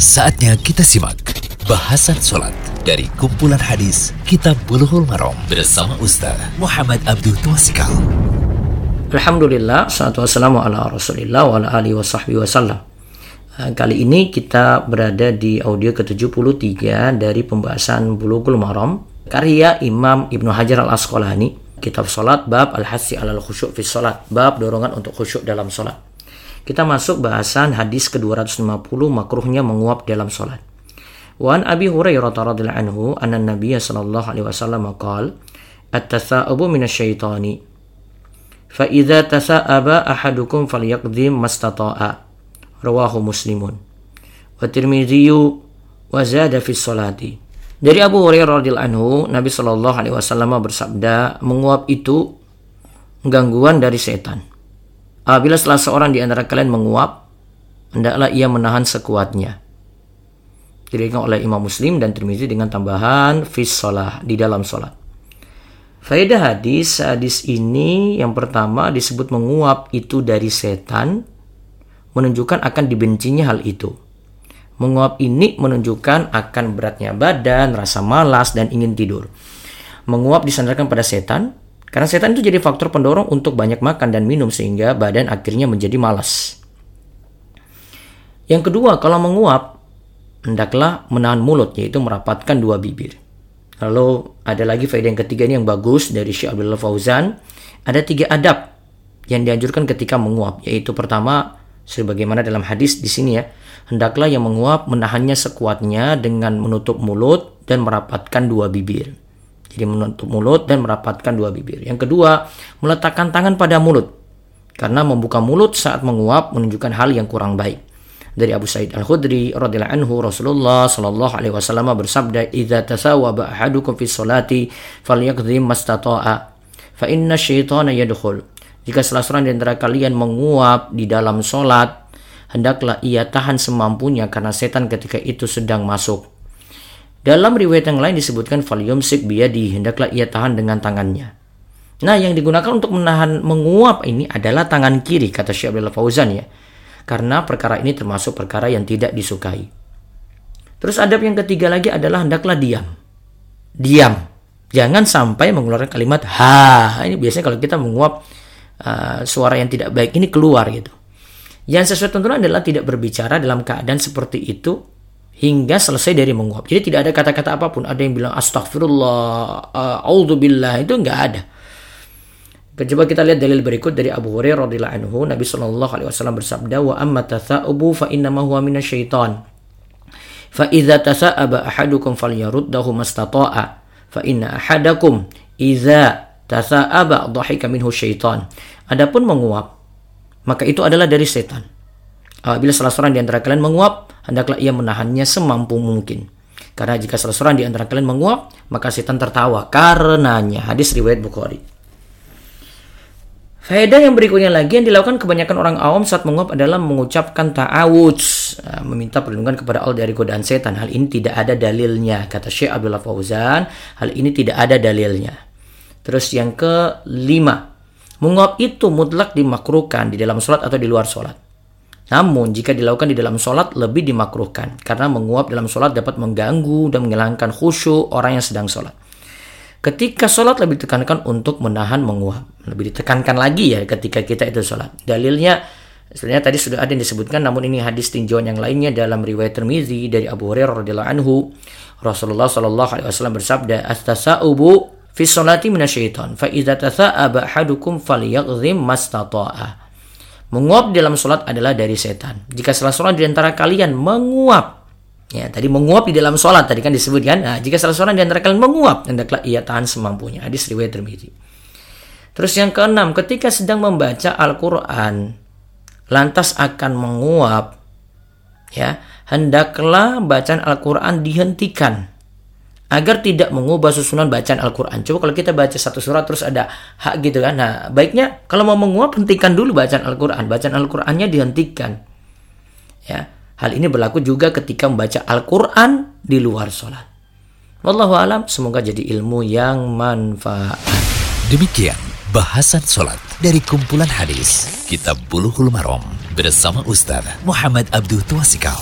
Saatnya kita simak bahasan sholat dari kumpulan hadis Kitab Bulughul Maram bersama Ustaz Muhammad Abdul Twasikal. Alhamdulillah, salatu wassalamu ala rasulillah wa ala alihi wa sahbihi wasallam. Uh, Kali ini kita berada di audio ke-73 dari pembahasan Bulughul Maram karya Imam Ibnu Hajar Al-Asqalani Kitab Salat Bab Al-Hasi Alal Khusyuk fi Salat Bab dorongan untuk khusyuk dalam salat Kita masuk bahasan hadis ke-250 makruhnya menguap dalam salat Wa an Abi Hurairah radhiyallahu anhu anna Nabiy sallallahu alaihi wasallam qala At-tasa'ubu minasyaitani. Fa idza tasa'aba ahadukum falyaqdim mastata'a. Rawahu muslimun. Wa tirmidzi wa zada fi salati dari Abu Hurairah radhiyallahu anhu Nabi Shallallahu alaihi wasallam bersabda menguap itu gangguan dari setan apabila salah seorang di antara kalian menguap hendaklah ia menahan sekuatnya diriwayatkan oleh Imam Muslim dan Tirmizi dengan tambahan fis shalah di dalam salat Faedah hadis, hadis ini yang pertama disebut menguap itu dari setan menunjukkan akan dibencinya hal itu. Menguap ini menunjukkan akan beratnya badan, rasa malas, dan ingin tidur. Menguap disandarkan pada setan, karena setan itu jadi faktor pendorong untuk banyak makan dan minum sehingga badan akhirnya menjadi malas. Yang kedua, kalau menguap, hendaklah menahan mulut, yaitu merapatkan dua bibir. Lalu ada lagi faedah yang ketiga ini yang bagus dari Syekh Abdullah Fauzan. Ada tiga adab yang dianjurkan ketika menguap, yaitu pertama, sebagaimana dalam hadis di sini ya, hendaklah yang menguap menahannya sekuatnya dengan menutup mulut dan merapatkan dua bibir. Jadi menutup mulut dan merapatkan dua bibir. Yang kedua, meletakkan tangan pada mulut. Karena membuka mulut saat menguap menunjukkan hal yang kurang baik. Dari Abu Sa'id Al-Khudri radhiyallahu anhu Rasulullah sallallahu alaihi wasallam bersabda, "Idza tasawwaba ahadukum fi sholati falyakdhim mastata'a, fa inna syaitana yadkhul." Jika salah seorang di antara kalian menguap di dalam sholat, hendaklah ia tahan semampunya karena setan ketika itu sedang masuk. Dalam riwayat yang lain disebutkan falyumsik biyadi, hendaklah ia tahan dengan tangannya. Nah, yang digunakan untuk menahan menguap ini adalah tangan kiri, kata Syekh Abdullah Fauzan ya. Karena perkara ini termasuk perkara yang tidak disukai. Terus adab yang ketiga lagi adalah hendaklah diam. Diam. Jangan sampai mengeluarkan kalimat ha. Ini biasanya kalau kita menguap uh, suara yang tidak baik ini keluar gitu. Yang sesuai tuntunan adalah tidak berbicara dalam keadaan seperti itu hingga selesai dari menguap. Jadi tidak ada kata-kata apa pun. Ada yang bilang astagfirullah, uh, itu nggak ada. Coba kita lihat dalil berikut dari Abu Hurairah radhiyallahu anhu, Nabi Shallallahu alaihi wasallam bersabda, "Wa amma tatha'ubu fa inna ma huwa minasyaiton." Fa idza tasa'aba ahadukum falyaruddahu mastata'a. Fa inna ahadakum idza tasa'aba dhahika minhu syaitan. Adapun menguap, maka itu adalah dari setan. Apabila salah seorang di antara kalian menguap, hendaklah ia menahannya semampu mungkin. Karena jika salah seorang di antara kalian menguap, maka setan tertawa karenanya. Hadis riwayat Bukhari. Faedah yang berikutnya lagi yang dilakukan kebanyakan orang awam saat menguap adalah mengucapkan ta'awudz, meminta perlindungan kepada Allah dari godaan setan. Hal ini tidak ada dalilnya, kata Syekh Abdullah Fauzan. Hal ini tidak ada dalilnya. Terus yang kelima, menguap itu mutlak dimakruhkan di dalam sholat atau di luar sholat. Namun jika dilakukan di dalam sholat lebih dimakruhkan karena menguap dalam sholat dapat mengganggu dan menghilangkan khusyuk orang yang sedang sholat. Ketika sholat lebih ditekankan untuk menahan menguap. Lebih ditekankan lagi ya ketika kita itu sholat. Dalilnya sebenarnya tadi sudah ada yang disebutkan namun ini hadis tinjauan yang lainnya dalam riwayat Tirmizi dari Abu Hurairah radhiyallahu anhu Rasulullah shallallahu alaihi wasallam bersabda astasaubu fi sholati minasyaiton fa idza tasa'aba ahadukum falyaghzim mastata'a Menguap dalam sholat adalah dari setan. Jika salah seorang di antara kalian menguap, ya tadi menguap di dalam sholat tadi kan disebutkan. Nah, jika salah seorang di antara kalian menguap, hendaklah ia tahan semampunya. Hadis riwayat Tirmidzi. Terus yang keenam, ketika sedang membaca Al-Quran, lantas akan menguap, ya hendaklah bacaan Al-Quran dihentikan agar tidak mengubah susunan bacaan Al-Quran. Coba kalau kita baca satu surat terus ada hak gitu kan. Nah, baiknya kalau mau menguap hentikan dulu bacaan Al-Quran. Bacaan Al-Qurannya dihentikan. Ya, hal ini berlaku juga ketika membaca Al-Quran di luar sholat. Wallahu alam, semoga jadi ilmu yang manfaat. Demikian bahasan sholat dari kumpulan hadis Kitab Bulughul Maram bersama Ustaz Muhammad Abdul Tuasikal.